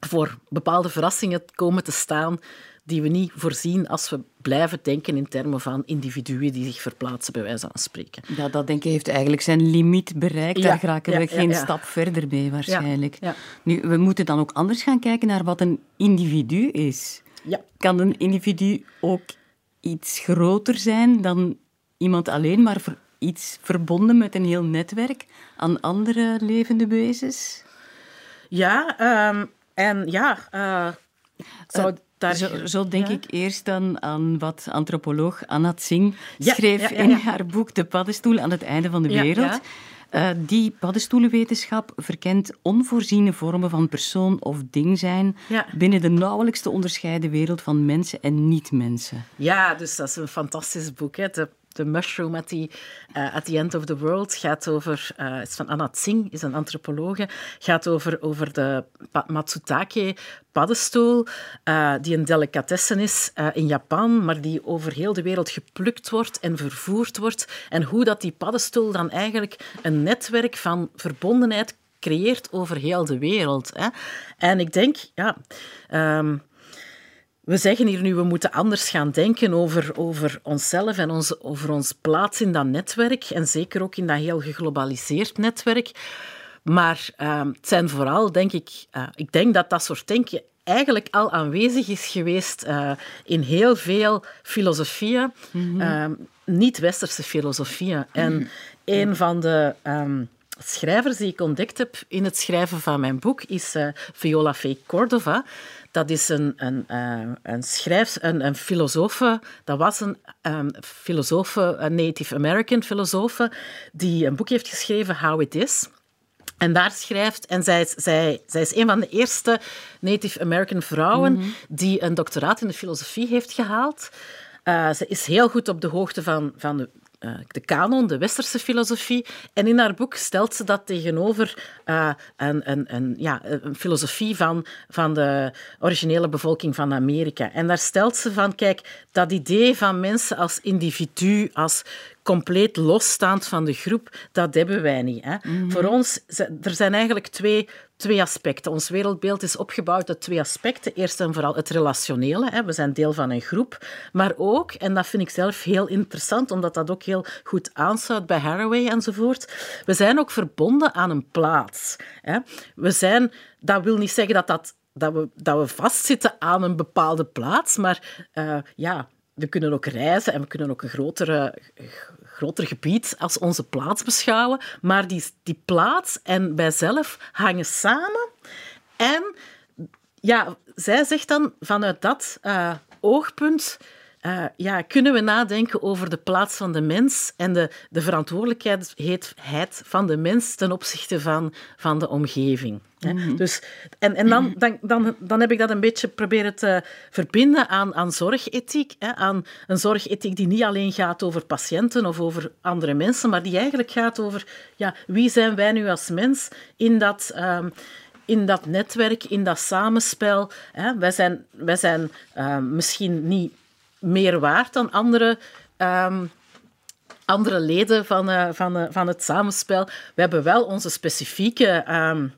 voor bepaalde verrassingen komen te staan die we niet voorzien als we blijven denken in termen van individuen die zich verplaatsen, bij wijze van spreken. Ja, dat denken heeft eigenlijk zijn limiet bereikt. Daar raken we geen stap verder mee, waarschijnlijk. Nu, we moeten dan ook anders gaan kijken naar wat een individu is. Kan een individu ook iets groter zijn dan iemand alleen, maar iets verbonden met een heel netwerk aan andere levende wezens? Ja, um, en ja, uh, zou zo, zo, denk ik eerst dan aan wat antropoloog Anat Singh schreef in haar boek De paddenstoel aan het einde van de wereld. Uh, die paddenstoelenwetenschap verkent onvoorziene vormen van persoon of ding zijn binnen de nauwelijks te onderscheiden wereld van mensen en niet-mensen. Ja, dus dat is een fantastisch boek. Hè? The Mushroom at the, uh, at the End of the World gaat over, uh, is van Anna Tsing, is een antropologe, gaat over, over de Matsutake paddenstoel, uh, die een delicatessen is in Japan, maar die over heel de wereld geplukt wordt en vervoerd wordt. En hoe dat die paddenstoel dan eigenlijk een netwerk van verbondenheid creëert over heel de wereld. Hè. En ik denk, ja... Um, we zeggen hier nu, we moeten anders gaan denken over, over onszelf en ons, over ons plaats in dat netwerk. En zeker ook in dat heel geglobaliseerd netwerk. Maar uh, het zijn vooral, denk ik, uh, ik denk dat dat soort denken eigenlijk al aanwezig is geweest uh, in heel veel filosofieën, mm -hmm. niet-westerse filosofieën. En mm -hmm. een van de um, schrijvers die ik ontdekt heb in het schrijven van mijn boek is uh, Viola Fee Cordova. Dat is een, een, uh, een schrijf, een, een filosofe, dat was een um, filosofe, een Native American filosofe, die een boek heeft geschreven, How It Is. En daar schrijft, en zij is, zij, zij is een van de eerste Native American vrouwen mm -hmm. die een doctoraat in de filosofie heeft gehaald. Uh, ze is heel goed op de hoogte van, van de de kanon, de westerse filosofie. En in haar boek stelt ze dat tegenover uh, een, een, een, ja, een filosofie van, van de originele bevolking van Amerika. En daar stelt ze van, kijk, dat idee van mensen als individu, als compleet losstaand van de groep, dat hebben wij niet. Hè. Mm -hmm. Voor ons, er zijn eigenlijk twee, twee aspecten. Ons wereldbeeld is opgebouwd uit twee aspecten. Eerst en vooral het relationele. Hè. We zijn deel van een groep. Maar ook, en dat vind ik zelf heel interessant, omdat dat ook heel goed aansluit bij Haraway enzovoort, we zijn ook verbonden aan een plaats. Hè. We zijn, dat wil niet zeggen dat dat dat we, dat we vastzitten aan een bepaalde plaats. Maar uh, ja, we kunnen ook reizen en we kunnen ook een grotere, groter gebied als onze plaats beschouwen. Maar die, die plaats en wij zelf hangen samen. En ja, zij zegt dan vanuit dat uh, oogpunt uh, ja, kunnen we nadenken over de plaats van de mens en de, de verantwoordelijkheid van de mens ten opzichte van, van de omgeving. Mm dus, en en dan, dan, dan, dan heb ik dat een beetje proberen te verbinden aan, aan zorgethiek. Hè, aan een zorgethiek die niet alleen gaat over patiënten of over andere mensen, maar die eigenlijk gaat over ja, wie zijn wij nu als mens in dat... Um, in dat netwerk, in dat samenspel. Hè. Wij zijn, wij zijn uh, misschien niet meer waard dan andere um, andere leden van, uh, van, uh, van het samenspel. We hebben wel onze specifieke... Um,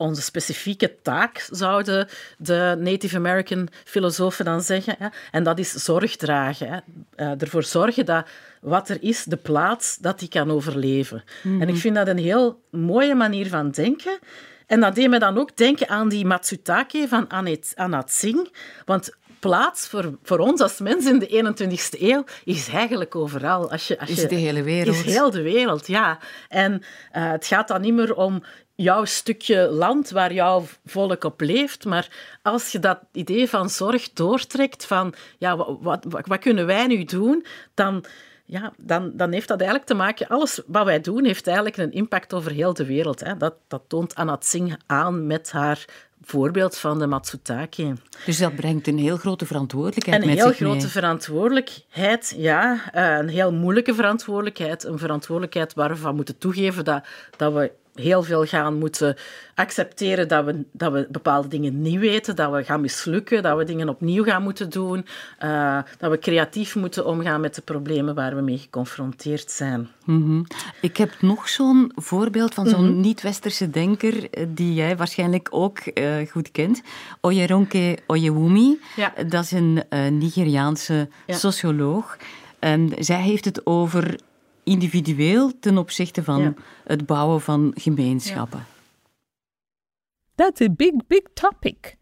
onze specifieke taak, zouden de Native American filosofen dan zeggen. Hè? En dat is zorg dragen. Hè? Uh, ervoor zorgen dat wat er is, de plaats, dat die kan overleven. Mm-hmm. En ik vind dat een heel mooie manier van denken. En dat deed me dan ook denken aan die Matsutake van Anat Singh. Want plaats voor, voor ons als mensen in de 21ste eeuw is eigenlijk overal. Als je, als is de hele wereld. Is heel de wereld, ja. En uh, het gaat dan niet meer om jouw stukje land waar jouw volk op leeft. Maar als je dat idee van zorg doortrekt, van ja, wat, wat, wat kunnen wij nu doen, dan, ja, dan, dan heeft dat eigenlijk te maken... Alles wat wij doen heeft eigenlijk een impact over heel de wereld. Hè. Dat, dat toont Anat Singh aan met haar voorbeeld van de Matsutake. Dus dat brengt een heel grote verantwoordelijkheid een met zich Een heel grote verantwoordelijkheid, ja. Eh, een heel moeilijke verantwoordelijkheid. Een verantwoordelijkheid waar we van moeten toegeven dat, dat we heel veel gaan moeten accepteren dat we, dat we bepaalde dingen niet weten, dat we gaan mislukken, dat we dingen opnieuw gaan moeten doen, uh, dat we creatief moeten omgaan met de problemen waar we mee geconfronteerd zijn. Mm -hmm. Ik heb nog zo'n voorbeeld van zo'n mm -hmm. niet-westerse denker eh, die jij waarschijnlijk ook uh, goed kent. Oyeronke Oyewumi. Ja. Dat is een uh, Nigeriaanse ja. socioloog. En zij heeft het over individueel ten opzichte van het bouwen van gemeenschappen. That's a big, big topic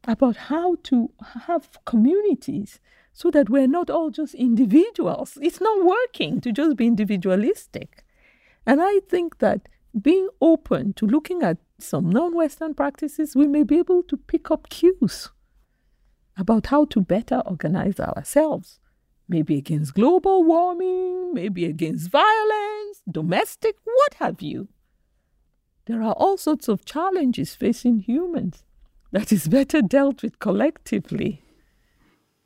about how to have communities so that we're not all just individuals. It's not working to just be individualistic. And I think that being open to looking at some non Western practices, we may be able to pick up cues about how to better organize ourselves maybe against global warming, maybe against violence, domestic, what have you. There are all sorts of challenges facing humans that is better dealt with collectively.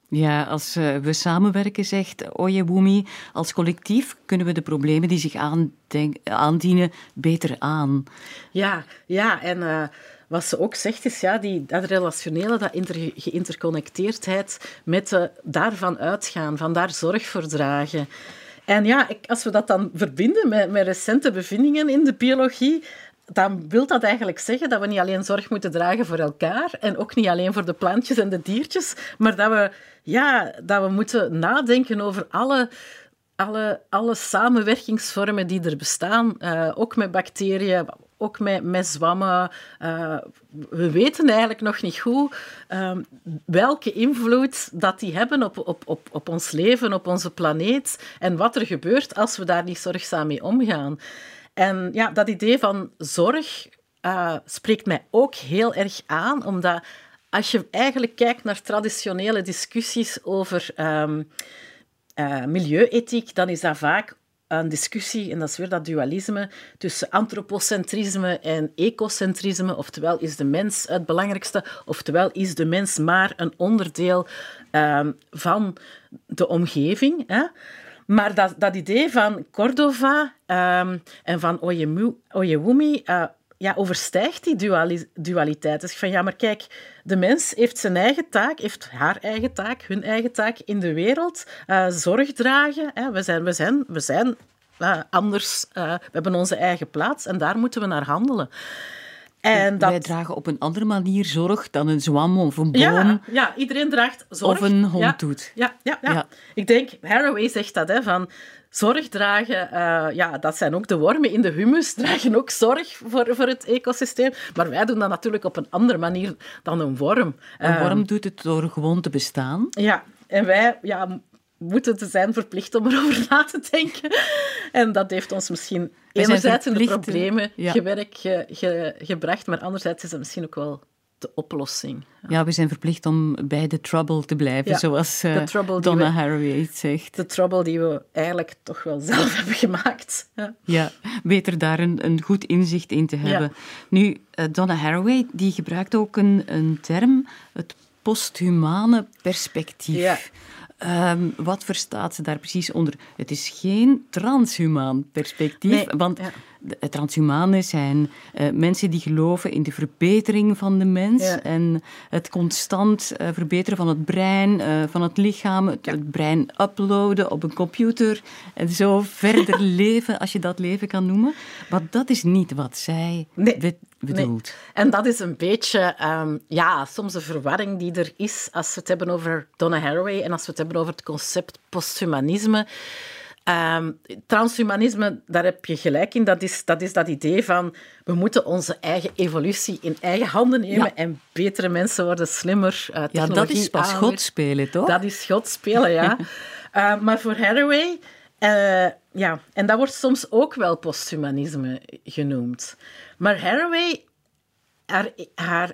Ja, als uh, we samenwerken, zegt Oyewumi, als collectief kunnen we de problemen die zich aandienen beter aan. Ja, ja en uh, wat ze ook zegt is ja, die, dat relationele, dat geïnterconnecteerdheid met daarvan uitgaan, van daar zorg voor dragen. En ja, ik, als we dat dan verbinden met, met recente bevindingen in de biologie, dan wil dat eigenlijk zeggen dat we niet alleen zorg moeten dragen voor elkaar en ook niet alleen voor de plantjes en de diertjes, maar dat we, ja, dat we moeten nadenken over alle alle, alle samenwerkingsvormen die er bestaan, uh, ook met bacteriën, ook met, met zwammen. Uh, we weten eigenlijk nog niet goed uh, welke invloed dat die hebben op, op, op, op ons leven, op onze planeet en wat er gebeurt als we daar niet zorgzaam mee omgaan. En ja, dat idee van zorg uh, spreekt mij ook heel erg aan, omdat als je eigenlijk kijkt naar traditionele discussies over um, uh, milieuethiek, dan is dat vaak een discussie, en dat is weer dat dualisme, tussen antropocentrisme en ecocentrisme. Oftewel is de mens het belangrijkste, oftewel is de mens maar een onderdeel um, van de omgeving. Hè? Maar dat, dat idee van Cordova um, en van Oyewumi uh, ja, overstijgt die dualiteit. Dus van ja, maar kijk, de mens heeft zijn eigen taak, heeft haar eigen taak, hun eigen taak in de wereld. Uh, zorg dragen. Hè. We zijn, we zijn, we zijn uh, anders. Uh, we hebben onze eigen plaats en daar moeten we naar handelen. En dat... Wij dragen op een andere manier zorg dan een zwam of een boom. Ja, ja iedereen draagt zorg. Of een hond ja, doet. Ja, ja, ja, ja. Ik denk, Haraway zegt dat, hè, van zorg dragen, uh, ja, dat zijn ook de wormen in de humus, dragen ook zorg voor, voor het ecosysteem. Maar wij doen dat natuurlijk op een andere manier dan een worm. Een worm um, doet het door gewoon te bestaan. Ja, en wij ja, moeten te zijn verplicht om erover na te denken. En dat heeft ons misschien enerzijds in de problemen ja. gewerkt, ge, ge, gebracht, maar anderzijds is dat misschien ook wel de oplossing. Ja. ja, we zijn verplicht om bij de trouble te blijven, ja, zoals uh, Donna Haraway zegt. De trouble die we eigenlijk toch wel zelf hebben gemaakt. Ja, ja beter daar een, een goed inzicht in te hebben. Nu, uh, Donna Haraway die gebruikt ook een, een term, het posthumane perspectief. Um, wat verstaat ze daar precies onder? Het is geen transhumaan perspectief, nee, want ja. De transhumanen zijn uh, mensen die geloven in de verbetering van de mens en het constant uh, verbeteren van het brein, uh, van het lichaam, het, ja. het, brein uploaden op een computer en zo verder leven, als je dat leven kan noemen. Maar dat is niet wat zij nee. bedoelt. En dat is een beetje, um, ja, soms een verwarring die er is als we het hebben over Donna Haraway en als we het hebben over het concept posthumanisme. Um, transhumanisme, daar heb je gelijk in. Dat is, dat is dat idee van we moeten onze eigen evolutie in eigen handen nemen en betere mensen worden slimmer. Uh, ja, dat is pas God spelen, toch? Dat is God spelen, ja. uh, maar voor Haraway, uh, ja, en dat wordt soms ook wel posthumanisme genoemd. Maar Haraway, haar, haar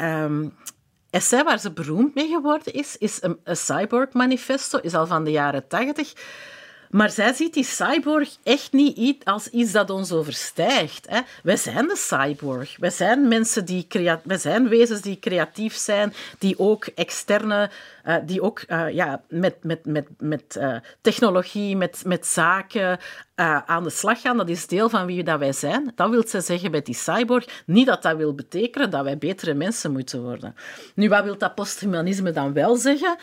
um, essay waar ze beroemd mee geworden is, is een, een Cyborg Manifesto, is al van de jaren tachtig. Maar zij ziet die cyborg echt niet als iets dat ons overstijgt. Hè. Wij zijn de cyborg. Wij zijn mensen die wij zijn wezens die creatief zijn, die ook externe uh, die ook uh, ja, met, met, met, met uh, technologie, met, met zaken aan de slag gaan. Dat is deel van wie dat wij zijn. Dat wil ze zeggen bij die cyborg. Niet dat dat wil betekenen dat wij betere mensen moeten worden. Nu, wat wil dat posthumanisme dan wel zeggen?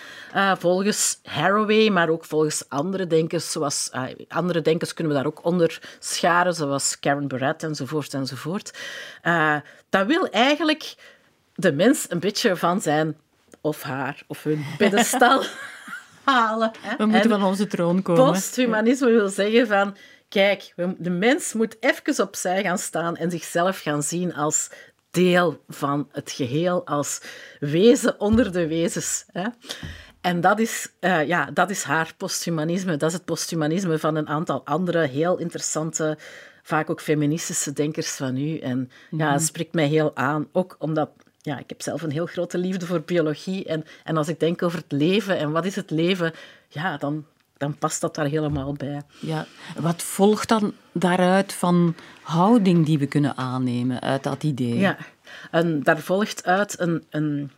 volgens Haraway, maar ook volgens andere denkers, zoals andere denkers kunnen we daar ook onder scharen, zoals Karen Barrett enzovoort enzovoort. dat wil eigenlijk de mens een beetje van zijn of haar of hun pedestal halen. Hè? We moeten van onze troon komen. Posthumanisme wil zeggen van... Kijk, de mens moet even opzij gaan staan en zichzelf gaan zien als deel van het geheel, als wezen onder de wezens. Hè? En dat is, uh, ja, dat is haar posthumanisme. Dat is het posthumanisme van een aantal andere heel interessante, vaak ook feministische denkers van nu. En ja, het spreekt mij heel aan, ook omdat ja, ik heb zelf een heel grote liefde voor biologie. En, en als ik denk over het leven en wat is het leven, ja, dan, dan past dat daar helemaal bij. Ja, wat volgt dan daaruit van houding die we kunnen aannemen uit dat idee? Ja, en daar volgt uit een, een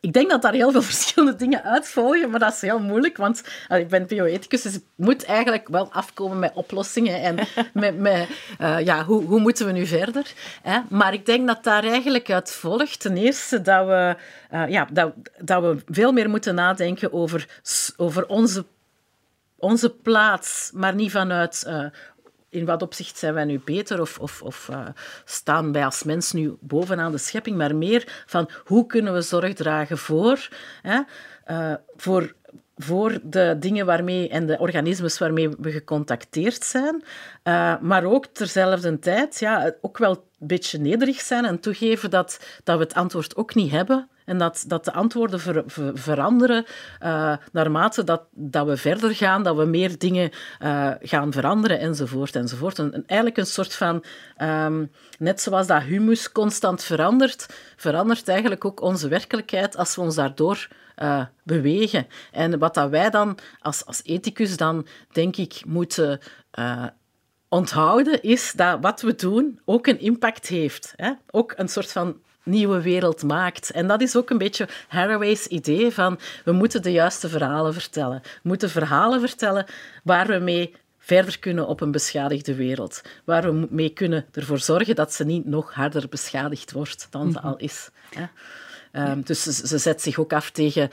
ik denk dat daar heel veel verschillende dingen uitvolgen, maar dat is heel moeilijk, want ik ben bioethicus, dus ik moet eigenlijk wel afkomen met oplossingen en met, met uh, ja, hoe, hoe moeten we nu verder. Hè? Maar ik denk dat daar eigenlijk uit volgt, ten eerste dat we, uh, ja, dat, dat we veel meer moeten nadenken over, over onze onze plaats, maar niet vanuit uh, in wat opzicht zijn wij nu beter of, of, of uh, staan wij als mens nu bovenaan de schepping, maar meer van hoe kunnen we zorg dragen voor, hè, uh, voor, voor de dingen waarmee en de organismes waarmee we gecontacteerd zijn, uh, maar ook terzelfde tijd ja, ook wel een beetje nederig zijn en toegeven dat, dat we het antwoord ook niet hebben en dat, dat de antwoorden ver, ver, veranderen uh, naarmate dat, dat we verder gaan, dat we meer dingen uh, gaan veranderen enzovoort. enzovoort. En, en eigenlijk een soort van, um, net zoals dat humus constant verandert, verandert eigenlijk ook onze werkelijkheid als we ons daardoor uh, bewegen. En wat dat wij dan als, als ethicus dan, denk ik, moeten onthouden, is dat wat we doen ook een impact heeft. Hè? Ook een soort van nieuwe wereld maakt. En dat is ook een beetje Haraway's idee van we moeten de juiste verhalen vertellen. We moeten verhalen vertellen waar we mee verder kunnen op een beschadigde wereld. Waar we mee kunnen ervoor zorgen dat ze niet nog harder beschadigd wordt dan ze mhm. al is. Um, dus ze, ze zet zich ook af tegen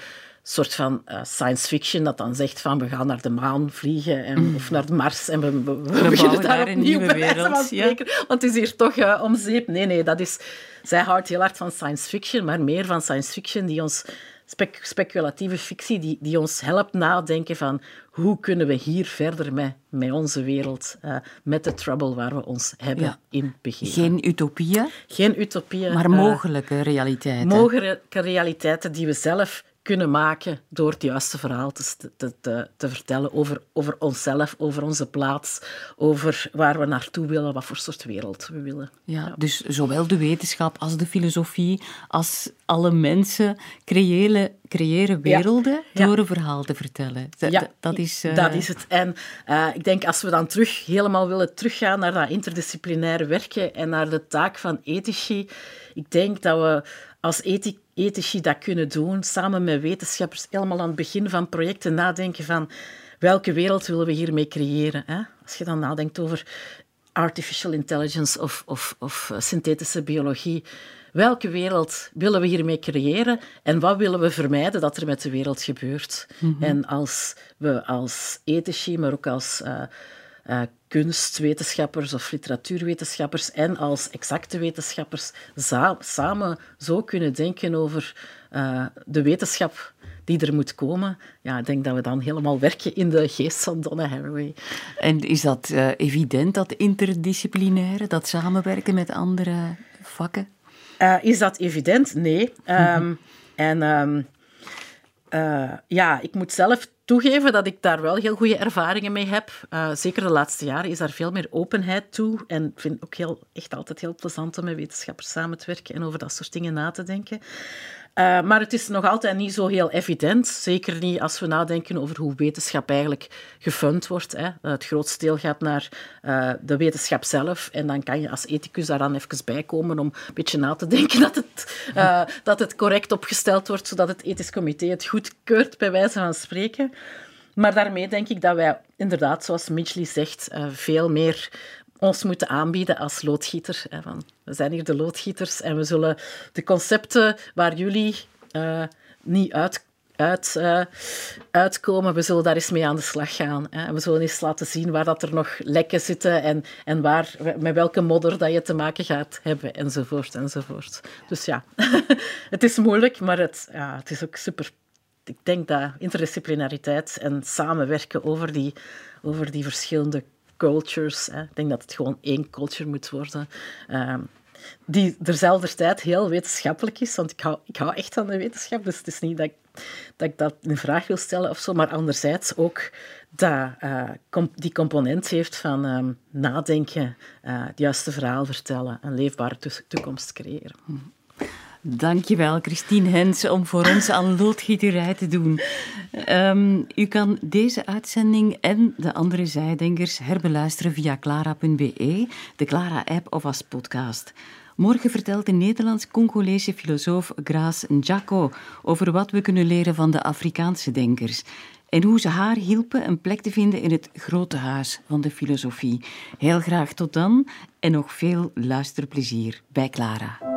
soort van uh, science fiction dat dan zegt van we gaan naar de maan vliegen en, mm. of naar de Mars en we, we, beginnen daar een nieuwe wereld. Ja. Want het is hier toch uh, om zeep. Nee, nee, dat is... Zij houdt heel hard van science fiction, maar meer van science fiction die ons... Spec speculatieve fictie die, die ons helpt nadenken van hoe kunnen we hier verder met, met onze wereld, uh, met de trouble waar we ons hebben ja. in begeven. Geen utopieën? Geen utopieën. Maar mogelijke realiteiten. Mogelijke realiteiten die we zelf kunnen maken door het juiste verhaal te, te, te, te, vertellen over, over onszelf, over onze plaats, over waar we naartoe willen, wat voor soort wereld we willen. Ja, Dus zowel de wetenschap als de filosofie, als alle mensen creëren, creëren werelden door een verhaal te vertellen. Dat, ja, dat is, uh... dat is het. En uh, ik denk als we dan terug helemaal willen teruggaan naar dat interdisciplinaire werken en naar de taak van ethici, ik denk dat we als ethici ethici dat kunnen doen, samen met wetenschappers, helemaal aan het begin van projecten nadenken van welke wereld willen we hiermee creëren. Hè? Als je dan nadenkt over artificial intelligence of, of, of synthetische biologie. Welke wereld willen we hiermee creëren en wat willen we vermijden dat er met de wereld gebeurt? Mhm. En als we als ethici, maar ook als uh, uh, kunstwetenschappers of literatuurwetenschappers en als exacte wetenschappers samen zo kunnen denken over uh, de wetenschap die er moet komen, ja, ik denk dat we dan helemaal werken in de geest van Donna Haraway. En is dat evident, dat interdisciplinaire, dat samenwerken met andere vakken? Uh, is dat evident? Nee. Um, en um, uh, ja, ik moet zelf toegeven dat ik daar wel heel goede ervaringen mee heb. Uh, zeker de laatste jaren is daar veel meer openheid toe. En ik vind het ook heel, echt altijd heel plezant om met wetenschappers samen te werken en over dat soort dingen na te denken. Uh, maar het is nog altijd niet zo heel evident. Zeker niet als we nadenken over hoe wetenschap eigenlijk gefund wordt. Hè. Het grootste deel gaat naar uh, de wetenschap zelf. En dan kan je als ethicus daar dan even bij komen om een beetje na te denken dat het, uh, dat het correct opgesteld wordt, zodat het ethisch comité het goedkeurt, bij wijze van spreken. Maar daarmee denk ik dat wij inderdaad, zoals Mitchley zegt, veel meer ons moeten aanbieden als loodgieter. Hè, van, we zijn hier de loodgieters en we zullen de concepten waar jullie uh, niet uit, uit, uh, uitkomen, we zullen daar eens mee aan de slag gaan. Hè. We zullen eens laten zien waar dat er nog lekken zitten en, en waar, met welke modder dat je te maken gaat hebben, enzovoort, enzovoort. Dus ja, het is moeilijk, maar het, ja, het is ook super ik denk dat interdisciplinariteit en samenwerken over die, over die verschillende cultures. Ik denk dat het gewoon één culture moet worden. Uh, die terzelfde tijd heel wetenschappelijk is, want ik hou, ik echt van de wetenschap, dus het is niet dat ik, dat ik dat in vraag wil stellen of zo, maar anderzijds ook dat uh, die component heeft van uh, nadenken, uh, het juiste verhaal vertellen, een leefbare toekomst creëren. Dankjewel, Christine Hens, om voor ons aan loodgieterij te doen. Um, u kan deze uitzending en de andere zijdenkers herbeluisteren via clara.be, de Clara-app of als podcast. Morgen vertelt de Nederlands-Congolese filosoof Grace Njako over wat we kunnen leren van de Afrikaanse denkers en hoe ze haar hielpen een plek te vinden in het grote huis van de filosofie. Heel graag tot dan en nog veel luisterplezier bij Clara.